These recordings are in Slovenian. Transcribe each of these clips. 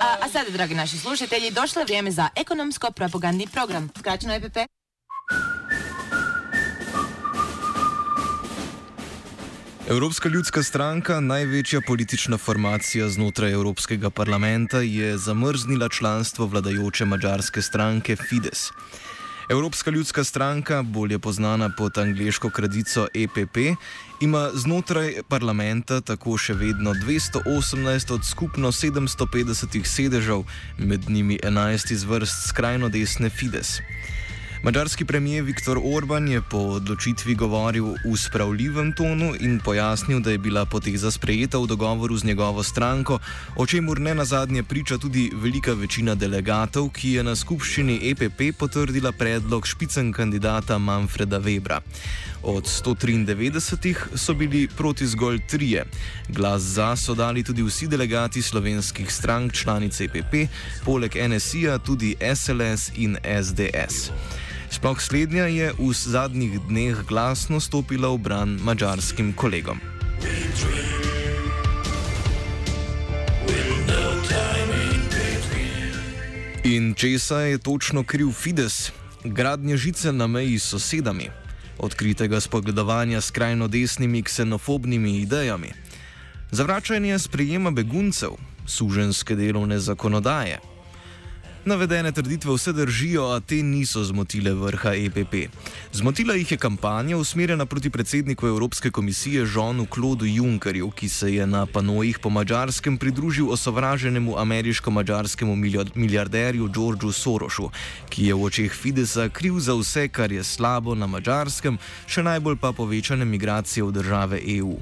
A, a sada, dragi naši slušatelji, došlo je vrijeme za ekonomsko-propagandni program. Skraćeno EPP. Evropska ljudska stranka, največja politična formacija znotraj Evropskega parlamenta, je zamrznila članstvo vladajoče mađarske stranke Fides. Evropska ljudska stranka, bolje znana pod angliško kratico EPP, ima znotraj parlamenta tako še vedno 218 od skupno 750 sedežev, med njimi 11 iz vrst skrajno desne Fides. Mačarski premijer Viktor Orban je po odločitvi govoril v spravljivem tonu in pojasnil, da je bila poteza sprejeta v dogovoru z njegovo stranko, o čemur ne nazadnje priča tudi velika večina delegatov, ki je na skupščini EPP potrdila predlog špicen kandidata Manfreda Webra. Od 193 so bili proti zgolj trije. Glas za so dali tudi vsi delegati slovenskih strank članic EPP, poleg NSI-ja tudi SLS in SDS. Sploh slednja je v zadnjih dneh glasno stopila v bran mačarskim kolegom. In česa je točno kriv Fides? Gradnje žice na meji s sosedami, odkritega spogledovanja s krajno desnimi ksenofobnimi idejami, zavračanje sprejema beguncev, suženske delovne zakonodaje. Navedene trditve vse držijo, a te niso zmotile vrha EPP. Zmotila jih je kampanja usmerjena proti predsedniku Evropske komisije Žonu Klodu Junckerju, ki se je na panojih po mačarskem pridružil osovraženemu ameriško-mačarskemu milijarderju Georgeu Sorošu, ki je v očeh Fidesa kriv za vse, kar je slabo na mačarskem, še najbolj pa povečane migracije v države EU.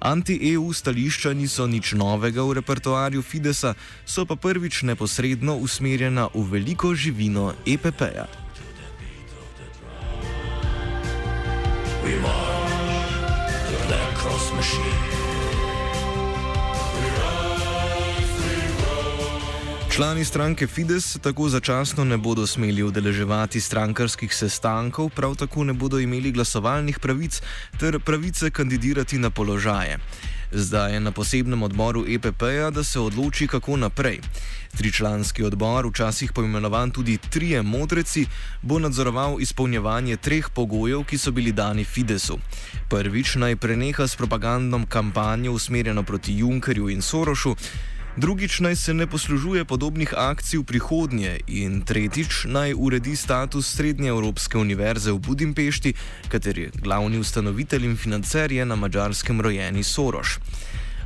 Anti-EU stališča niso nič novega v repertoarju Fidesa, so pa prvič neposredno usmerjena v veliko živino EPP-ja. We march the Black Cross Machine. Člani stranke Fides se tako začasno ne bodo smeli udeleževati strankarskih sestankov, prav tako ne bodo imeli glasovalnih pravic ter pravice kandidirati na položaje. Zdaj je na posebnem odboru EPP-ja, da se odloči, kako naprej. Tričlanski odbor, včasih poimenovan tudi Trije modreci, bo nadzoroval izpolnjevanje treh pogojev, ki so bili dani Fidesu. Prvič naj preneha s propagandno kampanjo usmerjeno proti Junkerju in Sorošu drugič naj se ne poslužuje podobnih akcij v prihodnje in tretjič naj uredi status Srednje Evropske univerze v Budimpešti, kater je glavni ustanovitelj in financer je na mačarskem rojeni Soroš.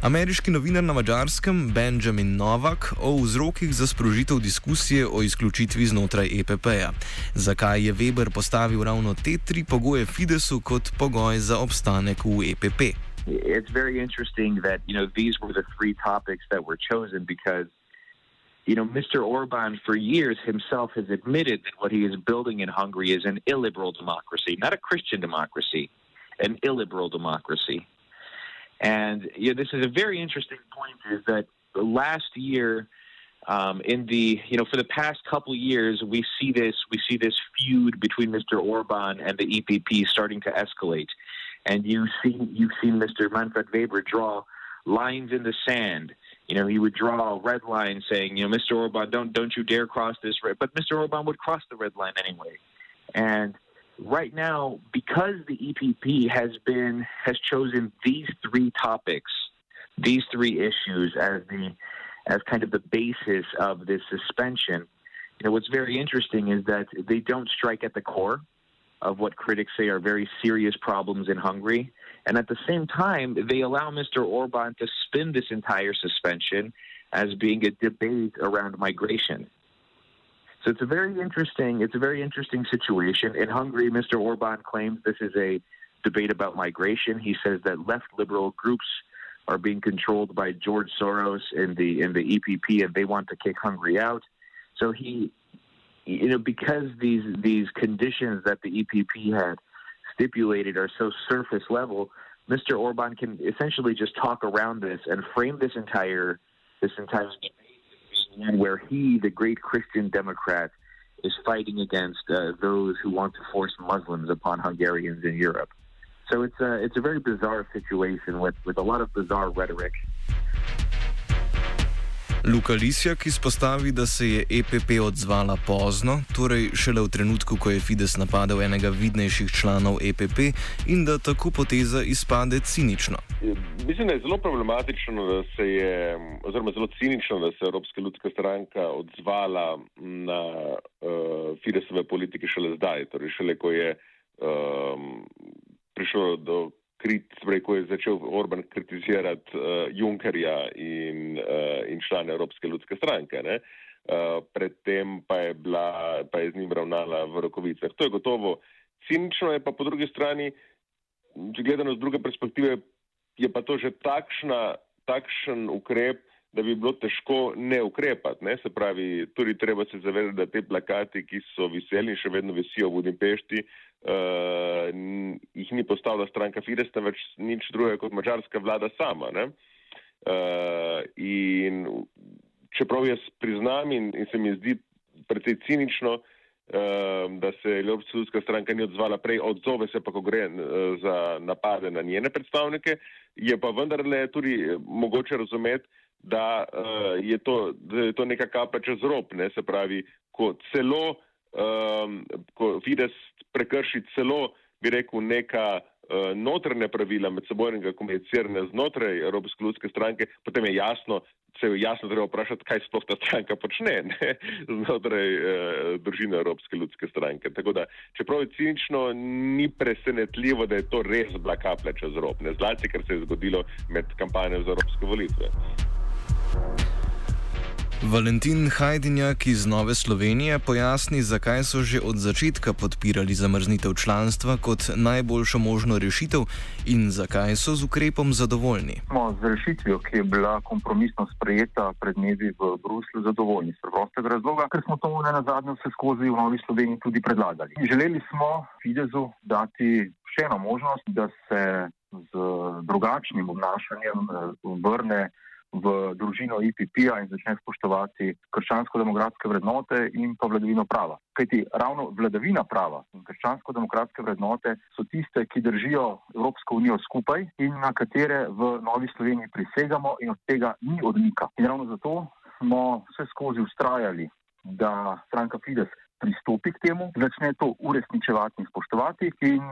Ameriški novinar na mačarskem Benjamin Novak o vzrokih za sprožitev diskusije o izključitvi znotraj EPP-ja. Zakaj je Weber postavil ravno te tri pogoje Fidesu kot pogoj za obstanek v EPP? It's very interesting that you know these were the three topics that were chosen because you know Mr. Orban for years himself has admitted that what he is building in Hungary is an illiberal democracy, not a Christian democracy, an illiberal democracy. And you know, this is a very interesting point is that last year um, in the you know for the past couple years we see this we see this feud between Mr. Orban and the EPP starting to escalate and you see you've seen Mr. Manfred Weber draw lines in the sand. You know, he would draw a red line saying, you know, Mr. Orban, don't don't you dare cross this red. But Mr. Orban would cross the red line anyway. And right now, because the EPP has been has chosen these three topics, these three issues as the as kind of the basis of this suspension. You know, what's very interesting is that they don't strike at the core of what critics say are very serious problems in Hungary. And at the same time, they allow Mr. Orban to spin this entire suspension as being a debate around migration. So it's a very interesting, it's a very interesting situation. In Hungary, Mr. Orban claims this is a debate about migration. He says that left liberal groups are being controlled by George Soros in the in the EPP, and they want to kick Hungary out. So he, know, because these these conditions that the EPP had stipulated are so surface level, Mr. Orban can essentially just talk around this and frame this entire this entire debate where he, the great Christian Democrat, is fighting against uh, those who want to force Muslims upon Hungarians in Europe. So it's a it's a very bizarre situation with with a lot of bizarre rhetoric. Luka Lisjak izpostavi, da se je EPP odzvala pozno, torej šele v trenutku, ko je Fides napadel enega vidnejših članov EPP in da tako poteza izpade cinično. Mislim, da je zelo problematično, da se je, oziroma zelo cinično, da se je Evropska ljudska stranka odzvala na uh, Fidesove politike šele zdaj, torej šele ko je um, prišlo do krit, ko je začel Orban kritizirati uh, Junkerja in, uh, in člane Evropske ljudske stranke. Uh, predtem pa je, bila, pa je z njim ravnala v rokovicah. To je gotovo cinično, je pa po drugi strani, gledano z druge perspektive, je pa to že takšna, takšen ukrep, da bi bilo težko ne ukrepati. Ne? Se pravi, tudi treba se zavedati, da te plakati, ki so viseli in še vedno visijo v Budimpešti, uh, jih ni postavila stranka Fides, temveč nič drugega kot mačarska vlada sama. Uh, in čeprav jaz priznam in, in se mi zdi precej cinično, uh, da se Ljubska ljudska stranka ni odzvala prej, odzove se pa, ko gre uh, za napade na njene predstavnike, je pa vendarle tudi mogoče razumeti, da, uh, je to, da je to neka kaplja čez rob, ne? se pravi, ko celo um, ko Fides prekrši celo, bi rekel, neka uh, notrne pravila med sebojnega komuniciranja znotraj Evropske ljudske stranke, potem je jasno, se je jasno treba vprašati, kaj sploh ta stranka počne ne? znotraj uh, družine Evropske ljudske stranke. Tako da, čeprav je cinično, ni presenetljivo, da je to res bila kaplja čez rob, ne zlasti, ker se je zgodilo med kampanjo za Evropske volitve. Valentin Hajdinjak iz Nove Slovenije pojasni, zakaj so že od začetka podpirali zamrznitev članstva kot najboljšo možno rešitev in zakaj so z ukrepom zadovoljni. Smo z rešitvijo, ki je bila kompromisno sprejeta pred dnevi v Bruslju, zadovoljni. Z prostega razloga, ker smo to na zadnje vse skozi v Novi Sloveniji tudi predlagali. In želeli smo Fidezu dati še eno možnost, da se z drugačnim obnašanjem eh, vrne v družino IPP-ja in začne spoštovati krščansko-demokratske vrednote in pa vladavino prava. Kajti ravno vladavina prava in krščansko-demokratske vrednote so tiste, ki držijo Evropsko unijo skupaj in na katere v Novi Sloveniji prisegamo in od tega ni odmika. In ravno zato smo vse skozi ustrajali, da stranka Fides pristopi k temu, začne to uresničevati in spoštovati in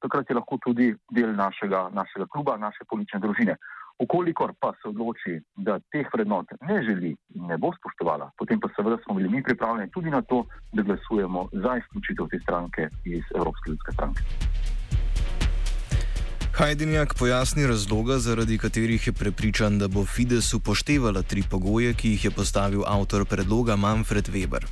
takrat je lahko tudi del našega, našega kluba, naše politične družine. Ukolikor pa se odloči, da teh vrednot ne želi in ne bo spoštovala, potem pa seveda smo bili mi pripravljeni tudi na to, da glasujemo za izključitev te stranke iz Evropske ljudske stranke. Hajdinjak pojasni razloga, zaradi katerih je prepričan, da bo Fides upoštevala tri pogoje, ki jih je postavil avtor predloga Manfred Weber.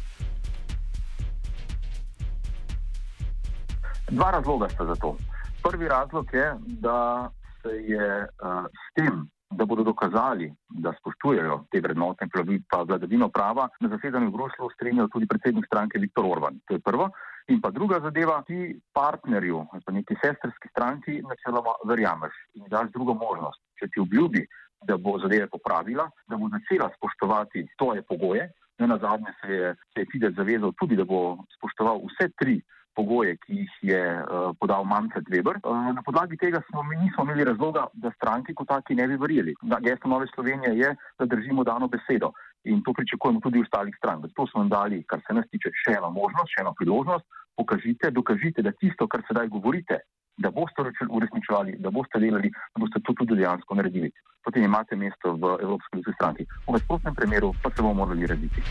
Dva razloga sta za to. Prvi razlog je, da se je uh, s tem, da bodo dokazali, da spoštujejo te vrednote in pa vladavino prava, na zasedanju v Bruslu strinjal tudi predsednik stranke Viktor Orban. To je prvo. In pa druga zadeva, ti partnerju, pa neki sestrski stranki, načeloma verjameš in daš drugo možnost. Če ti obljubi, da bo zadeve popravila, da bo začela spoštovati tvoje pogoje, ne na zadnje se je, se je Fidesz zavezal tudi, da bo spoštoval vse tri pogoje, ki jih je uh, podal Manfred Weber. Uh, na podlagi tega smo mi nismo imeli razloga, da stranki kot taki ne bi verjeli. Gesto Nove Slovenije je, da držimo dano besedo in to pričakujemo tudi ostalih strank. Zato smo jim dali, kar se nas tiče, še eno možnost, še eno priložnost. Pokažite, dokažite, da tisto, kar sedaj govorite, da boste uresničevali, da boste delali, da boste to tudi dejansko naredili. Potem imate mesto v Evropski ljudski stranki. V nasprotnem primeru pa se bomo morali rediti.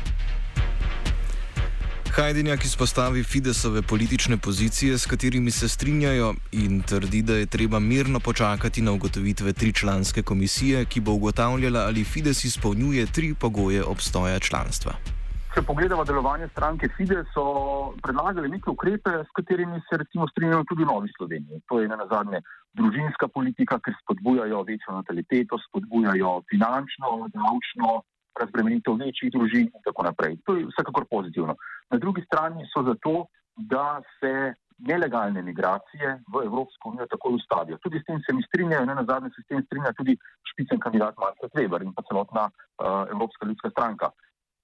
Hajdenjak izpostavi Fidesove politične pozicije, s katerimi se strinjajo, in trdi, da je treba mirno počakati na ugotovitve tričlanske komisije, ki bo ugotavljala, ali Fides izpolnjuje tri pogoje obstoja članstva. Če pogledamo delovanje stranke Fides, so predlagali neke ukrepe, s katerimi se recimo strinjajo tudi v Novi Sloveniji. To je na zadnje družinska politika, ker spodbujajo večjo nataliteto, spodbujajo finančno, davčno razbremenitev večjih družin in tako naprej. To je vsekakor pozitivno. Na drugi strani so zato, da se nelegalne migracije v Evropsko unijo tako ustavijo. Tudi s tem se mi strinjajo, ne na zadnje se s tem strinja tudi špicen kandidat Marko Weber in pa celotna uh, Evropska ljudska stranka.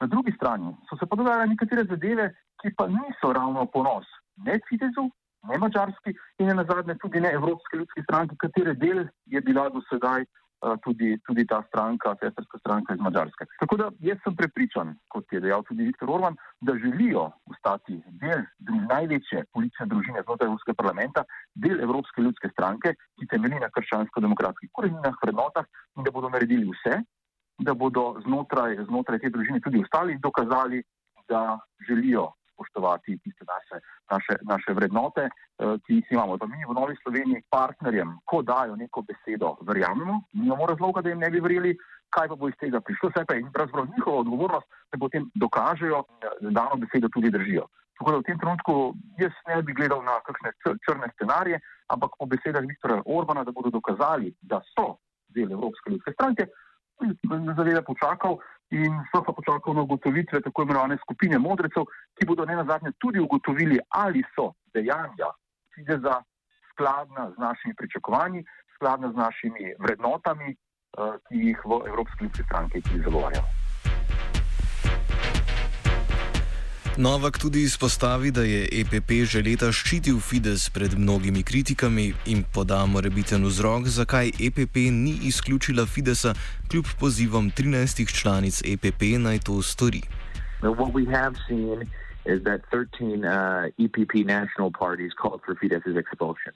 Na drugi strani so se pa dogajale nekatere zadeve, ki pa niso ravno ponos ne Fidesu, ne Mačarski in ne na zadnje tudi ne Evropske ljudske stranke, katere del je bila do sedaj uh, tudi, tudi ta stranka, sestrska stranka iz Mačarske. Tako da jaz sem prepričan, kot je dejal tudi Viktor Orban, da želijo ostati del največje politične družine znotraj Evropskega parlamenta, del Evropske ljudske stranke, ki temelji na krščansko-demokratskih koreninah, vrednotah in da bodo naredili vse, da bodo znotraj, znotraj te družine tudi ostali in dokazali, da želijo spoštovati tiste naše, naše, naše vrednote, eh, ki jih imamo. Pa mi v Novi Sloveniji partnerjem, ko dajo neko besedo, verjamemo, nimamo razloga, da jim ne bi verjeli, kaj pa bo iz tega prišlo. Vse pa je pravzaprav njihova odgovornost, da potem dokažejo, da dano besedo tudi držijo. Tako da v tem trenutku jaz ne bi gledal na kakšne črne scenarije, ampak po besedah Viktora Orbana, da bodo dokazali, da so del Evropske ljudske stranke, bi zaveda počakal in so pa počakali na ugotovitve tako imenovane skupine modrecev, ki bodo ne nazadnje tudi ugotovili, ali so dejanja Fideza skladna z našimi pričakovanji, skladna z našimi vrednotami, eh, ki jih v Evropski ljudski stranki tudi zagovarjamo. Novak tudi izpostavi, da je EPP že leta ščitil Fides pred mnogimi kritikami in poda morebiten vzrok, zakaj EPP ni izključila Fidesa kljub pozivom 13 članic EPP naj to stori. Is that 13 uh, EPP national parties called for Fidesz's expulsion.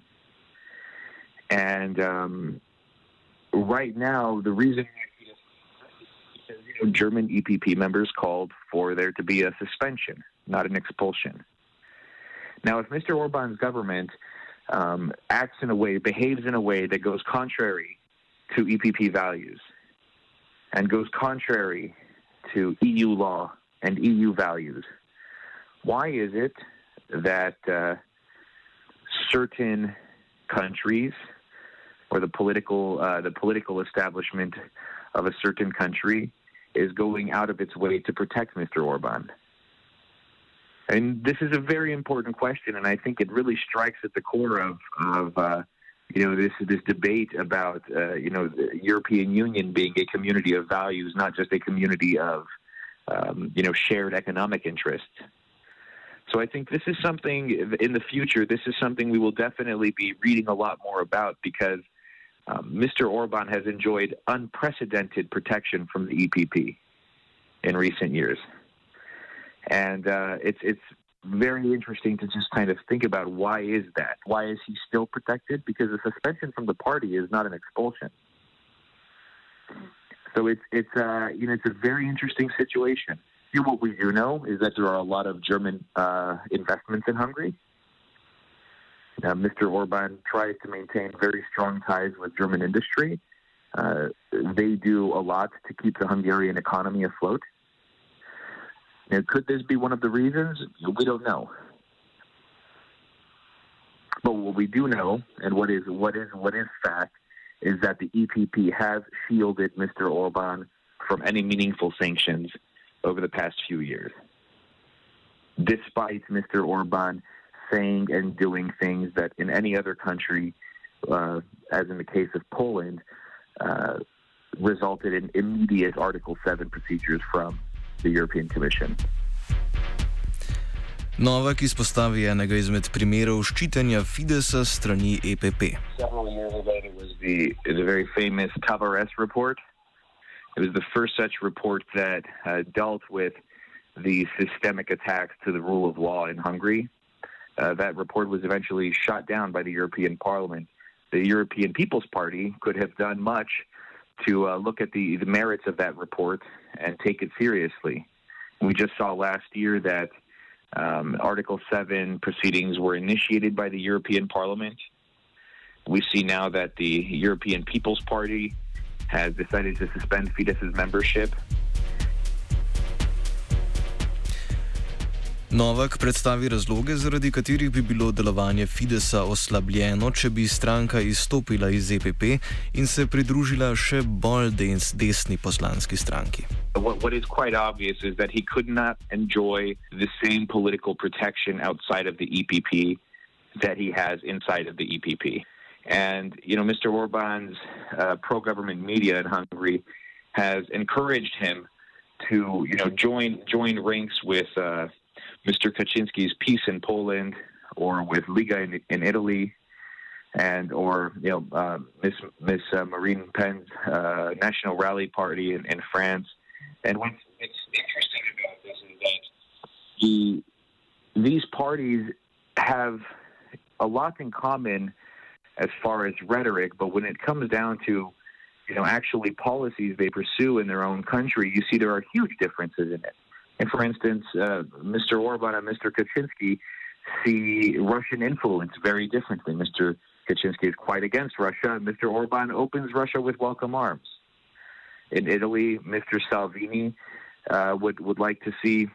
And um, right now, the reason German EPP members called for there to be a suspension not an expulsion. Now, if Mr. Orban's government um, acts in a way, behaves in a way that goes contrary to EPP values and goes contrary to EU law and EU values, why is it that uh, certain countries or the political uh, the political establishment of a certain country is going out of its way to protect Mr. Orban? And this is a very important question, and I think it really strikes at the core of, of uh, you know, this this debate about uh, you know the European Union being a community of values, not just a community of um, you know shared economic interests. So I think this is something in the future. This is something we will definitely be reading a lot more about because um, Mr. Orban has enjoyed unprecedented protection from the EPP in recent years. And uh, it's it's very interesting to just kind of think about why is that? Why is he still protected? Because a suspension from the party is not an expulsion. So it's it's uh, you know it's a very interesting situation. You know, what we do know is that there are a lot of German uh, investments in Hungary. Mr. Orban tries to maintain very strong ties with German industry. Uh, they do a lot to keep the Hungarian economy afloat. Now, could this be one of the reasons? We don't know. But what we do know, and what is what is what is fact, is that the EPP has shielded Mr. Orban from any meaningful sanctions over the past few years, despite Mr. Orban saying and doing things that in any other country, uh, as in the case of Poland, uh, resulted in immediate Article 7 procedures from the European Commission. Novak izpostavi enega izmed primerov ščitenja Fidesa strani EPP. The, the very famous Tavares report. It was the first such report that uh, dealt with the systemic attacks to the rule of law in Hungary. uh, that report was eventually shot down by the European Parliament. The European People's Party could have done much to uh, look at the, the merits of that report and take it seriously. We just saw last year that um, Article 7 proceedings were initiated by the European Parliament. We see now that the European People's Party has decided to suspend Fidesz's membership. Novak predstavi razloge, zaradi katerih bi bilo delovanje Fidesa oslabljeno, če bi stranka izstopila iz EPP in se pridružila še bolj des, desni poslanski stranki. What, what is quite obvious is that he could not enjoy the same political protection outside of the EPP that he has inside of the EPP. And, you know, Mr. Orban's uh, pro government media in Hungary has encouraged him to, you know, join, join ranks with. Uh, Mr. Kaczynski's peace in Poland, or with Liga in, in Italy, and or you know uh, Miss Miss uh, Marine Pen's uh, National Rally Party in, in France. And what's, interesting about this is that the these parties have a lot in common as far as rhetoric, but when it comes down to you know actually policies they pursue in their own country, you see there are huge differences in it. And for instance, uh, Mr. Orban and Mr. Kaczynski see Russian influence very differently. Mr. Kaczynski is quite against Russia. Mr. Orban opens Russia with welcome arms. In Italy, Mr. Salvini uh, would would like to see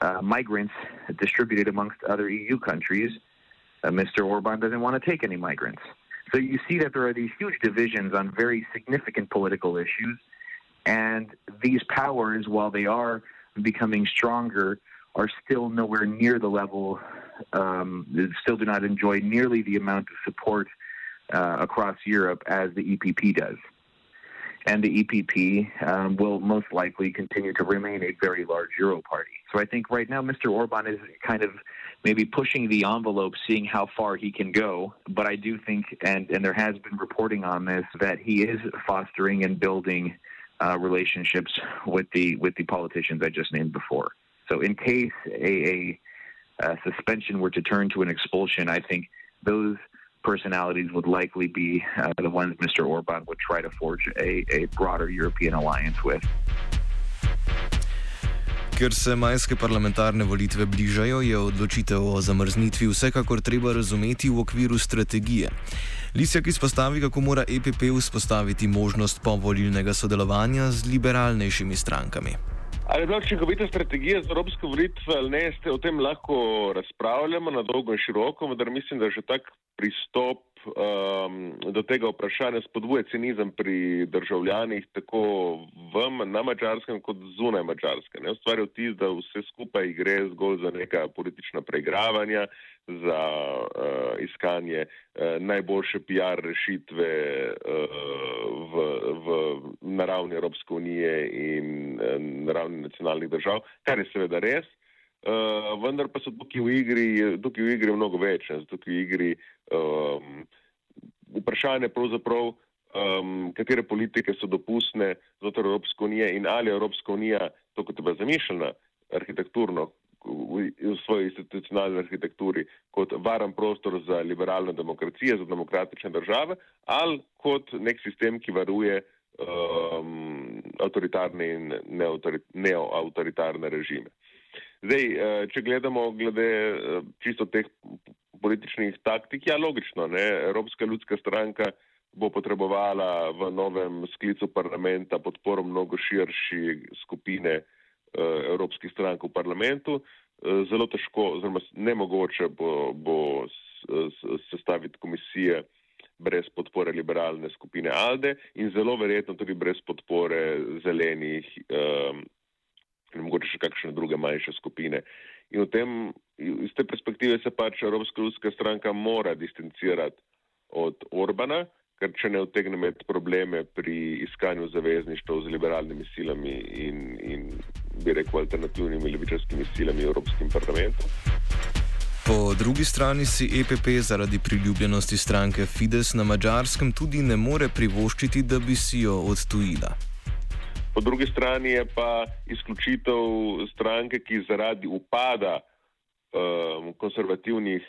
uh, migrants distributed amongst other EU countries. Uh, Mr. Orban doesn't want to take any migrants. So you see that there are these huge divisions on very significant political issues, and these powers, while they are becoming stronger are still nowhere near the level, um, still do not enjoy nearly the amount of support uh, across Europe as the EPP does. And the EPP um, will most likely continue to remain a very large Euro party. So I think right now Mr. Orban is kind of maybe pushing the envelope, seeing how far he can go. But I do think, and, and there has been reporting on this, that he is fostering and building uh, relationships with the with the politicians I just named before. So, in case a, a, a suspension were to turn to an expulsion, I think those personalities would likely be uh, the ones Mr. Orban would try to forge a, a broader European alliance with. Ker se majske parlamentarne volitve bližajo, je odločitev o zamrznitvi vsekakor treba razumeti v okviru strategije. Lisjak izpostavi, kako mora EPP vzpostaviti možnost povolilnega sodelovanja z liberalnejšimi strankami. Ali je bila učinkovita strategija za evropske volitve ali ne, ste o tem lahko razpravljamo na dolgo in široko, vendar mislim, da že tak pristop um, do tega vprašanja spodbuje cinizem pri državljanih, tako v, na mačarskem, kot zunaj mačarske. Ne ustvarja vtis, da vse skupaj gre zgolj za neka politična preigravanja, za uh, iskanje uh, najboljše PR rešitve uh, v, v naravni Evropske unije in uh, naravni nacionalnih držav, kar je seveda res. Uh, vendar pa so tukaj v igri, tukaj v igri mnogo več. Tukaj v igri um, vprašanje pravzaprav, um, katere politike so dopustne znotraj Evropske unije in ali Evropska unija, to kot je bila zamišljena arhitekturno, v, v svoji institucionalni arhitekturi, kot varen prostor za liberalno demokracijo, za demokratične države, ali kot nek sistem, ki varuje um, avtoritarne in neoautoritarne režime. Zdaj, eh, če gledamo glede eh, čisto teh političnih taktik, ja, logično, ne, Evropska ljudska stranka bo potrebovala v novem sklicu parlamenta podporo mnogo širši skupine eh, evropskih strank v parlamentu. Zelo težko, oziroma nemogoče bo, bo sestaviti komisije brez podpore liberalne skupine ALDE in zelo verjetno tudi brez podpore zelenih in mogoče še kakšne druge manjše skupine. In v tem, iz te perspektive se pač Evropska ljudska stranka mora distancirati od Orbana, ker če ne utegne imeti probleme pri iskanju zavezništva z liberalnimi silami in, in bi rekel, alternativnimi levičarskimi silami v Evropskem parlamentu. Po drugi strani si EPP zaradi priljubljenosti stranke Fides na mačarskem tudi ne more privoščiti, da bi si jo odtujila. Po drugi strani je pa izključitev stranke, ki zaradi upada um, konservativnih,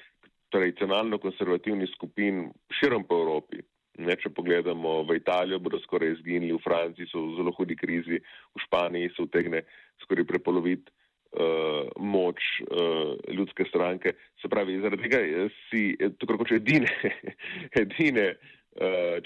tradicionalno konservativnih skupin širom po Evropi. Ne, če pogledamo v Italijo, bodo skoraj izginili, v Franciji so v zelo hudi krizi, v Španiji se utegne skoraj prepoloviti uh, moč uh, ljudske stranke. Se pravi, zaradi tega si tako kot edine, edine uh,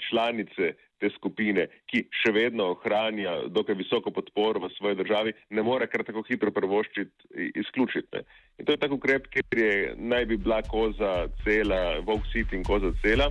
članice te skupine, ki še vedno ohranja dokaj visoko podporo v svoji državi, ne more kar tako hitro prvoščiti izključiti. In to je tako ukrep, ker je naj bi bila koza cela, Vogue City in koza cela.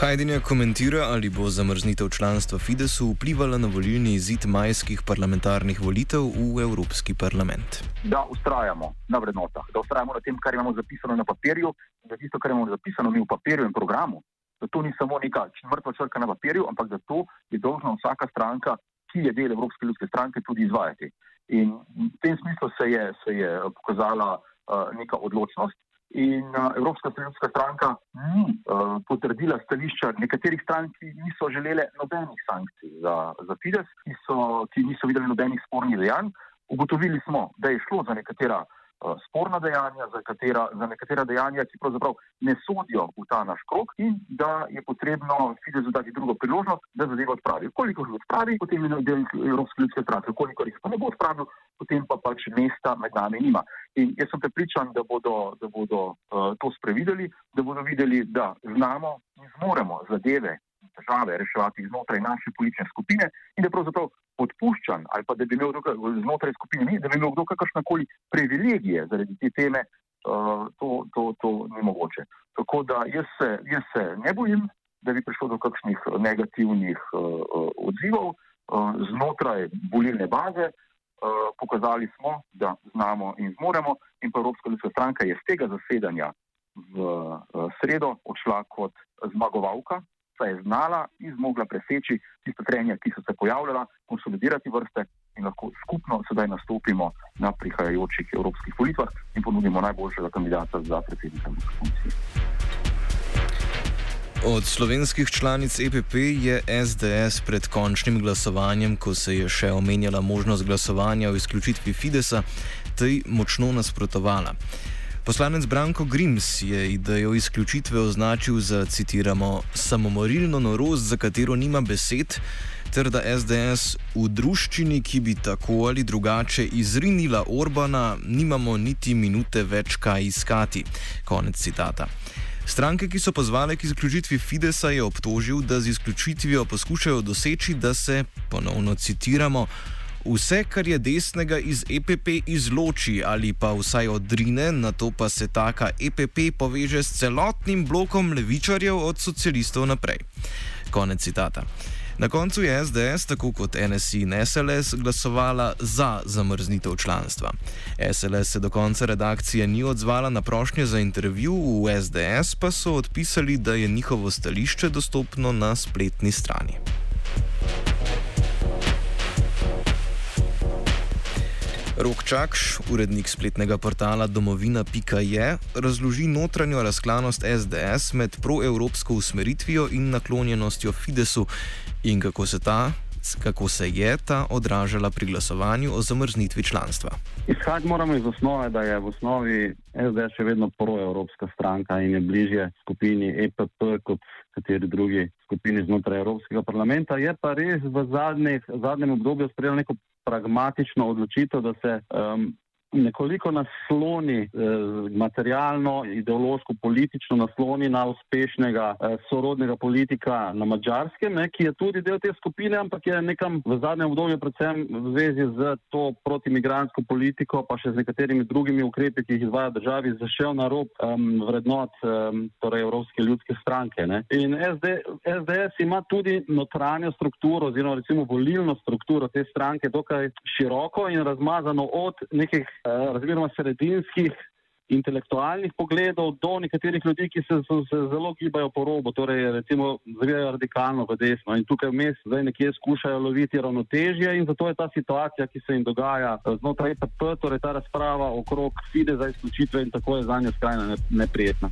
Hajdinja komentira, ali bo zamrznitev članstva Fidesu vplivala na volilni izid majskih parlamentarnih volitev v Evropski parlament. Da ustrajamo na vrednotah, da ustrajamo na tem, kar imamo zapisano na papirju, da tisto, kar imamo zapisano mi v papirju in programu, da to ni samo neka mrtva črka na papirju, ampak da to je dolžna vsaka stranka, ki je del Evropske ljudske stranke, tudi izvajati. In v tem smislu se je, se je pokazala uh, neka odločnost. In uh, Evropska ljudska stranka ni uh, potrdila stališča nekaterih strank, ki niso želele nobenih sankcij za, za Fides, ki, so, ki niso videli nobenih spornih dejanj. Ugotovili smo, da je šlo za nekatera sporna dejanja, za, katera, za nekatera dejanja, ki pravzaprav ne sodijo v ta naš krok in da je potrebno Fidesu dati drugo priložnost, da zadevo odpravi. Koliko jih odpravi, potem je del Evropske ljudske stranke, koliko jih pa ne bo odpravil, potem pa pač mesta med nami nima. In jaz sem prepričan, da bodo, da bodo uh, to sprevideli, da bodo videli, da znamo in zmoremo zadeve težave reševati znotraj naše politične skupine in da pravzaprav odpuščan ali pa da bi imel tukaj, znotraj skupine mi, da bi imel kdo kakršnakoli privilegije zaradi te teme, uh, to, to, to ni mogoče. Tako da jaz se, jaz se ne bojim, da bi prišlo do kakšnih negativnih uh, odzivov uh, znotraj volilne baze. Uh, pokazali smo, da znamo in zmoremo, in pa Evropska ljudska stranka je z tega zasedanja v uh, sredo odšla kot zmagovalka, saj je znala in zmogla preseči tiste trenja, ki so se pojavljala, konsolidirati vrste in lahko skupno sedaj nastopimo na prihajajočih evropskih volitvah in ponudimo najboljšega kandidata za predsednika komisije. Od slovenskih članic EPP je SDS pred končnim glasovanjem, ko se je še omenjala možnost glasovanja o izključitvi Fidesa, tej močno nasprotovala. Poslanec Branko Grims je idejo izključitve označil za, citiramo, samomorilno norost, za katero nima besed, ter da SDS v druščini, ki bi tako ali drugače izrinila Orbana, nimamo niti minute več kaj iskati. Konec citata. Stranke, ki so pozvale k izključitvi Fidesa, je obtožil, da z izključitvijo poskušajo doseči, da se, ponovno citiramo, vse, kar je desnega iz EPP, izloči ali pa vsaj odrine, na to pa se taka EPP poveže s celotnim blokom levičarjev od socialistov naprej. Konec citata. Na koncu je SDS, tako kot NSI in SLS, glasovala za zamrznitev članstva. SLS se do konca redakcije ni odzvala na prošnje za intervju, v SDS pa so odpisali, da je njihovo stališče dostopno na spletni strani. Rok Čakš, urednik spletnega portala domovina.je, razloži notranjo razklanost SDS med proevropsko usmeritvijo in naklonjenostjo Fidesu in kako se, ta, kako se je ta odražala pri glasovanju o zamrznitvi članstva. Izhajati moramo iz osnove, da je v osnovi SDS še vedno proevropska stranka in je bližje skupini EPP kot kateri drugi skupini znotraj Evropskega parlamenta. Je pa res v zadnjih, zadnjem obdobju sprejel neko pragmatično odločitev, da se um, nekoliko nasloni eh, materialno, ideološko, politično nasloni na uspešnega eh, sorodnega politika na Mačarskem, ne, ki je tudi del te skupine, ampak je nekam v zadnjem obdobju, predvsem v zvezi z to protimigransko politiko, pa še z nekaterimi drugimi ukrepi, ki jih izvaja državi, zašel na rob um, vrednot um, torej Evropske ljudske stranke. Ne. In SD, SDS ima tudi notranjo strukturo, oziroma recimo volilno strukturo te stranke, dokaj široko in razmazano od nekih razmeroma sredinskih intelektualnih pogledov do nekaterih ljudi, ki se, se, se zelo gibajo po robu, torej recimo zvijajo radikalno v desno in tukaj vmes zdaj nekje skušajo loviti ravnotežje in zato je ta situacija, ki se jim dogaja eh, znotraj EPP, torej ta razprava okrog FIDE za izključitve in tako je za njo skrajno neprijetna.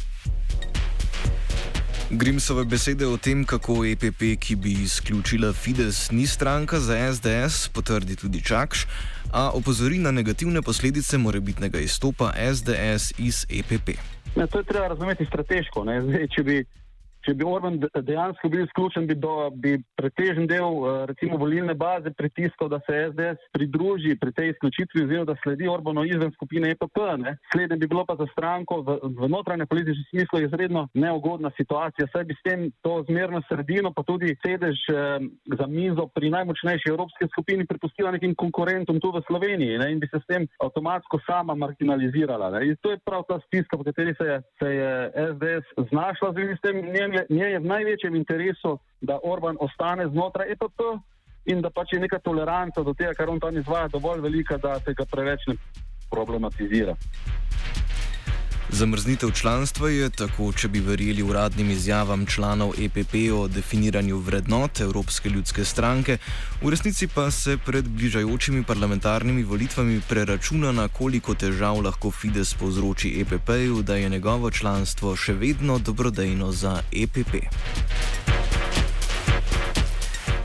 Grimsove besede o tem, kako EPP, ki bi izključila Fides, ni stranka za SDS, potrdi tudi Čakš, a opozori na negativne posledice morebitnega izstopa SDS iz EPP. Ne, to je treba razumeti strateško. Zdaj, če bi če bi Orban dejansko bil izključen, bi, do, bi pretežen del eh, recimo volilne baze pritiskal, da se SDS pridruži pri tej izključitvi oziroma da sledi Orbano izven skupine EPP. Ne. Slednje bi bilo pa za stranko v, v notranje političnem smislu izredno neugodna situacija, saj bi s tem to zmerno sredino, pa tudi sedež eh, za mizo pri najmočnejši evropski skupini prepustila nekim konkurentom tu v Sloveniji ne, in bi se s tem avtomatsko sama marginalizirala. Ne. In to je prav ta stiska, v kateri se se je SDS znašla z tem njen njej je v največjem interesu, da Orban ostane znotraj EPP in da pač je neka toleranca do tega, kar on tam izvaja, dovolj velika, da se ga preveč ne problematizira. Zamrznitev članstva je tako, če bi verjeli uradnim izjavam članov EPP o definiranju vrednot Evropske ljudske stranke, v resnici pa se pred bližajočimi parlamentarnimi volitvami preračuna, na koliko težav lahko Fides povzroči EPP-ju, da je njegovo članstvo še vedno dobrodejno za EPP.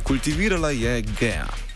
Kultivirala je Gea.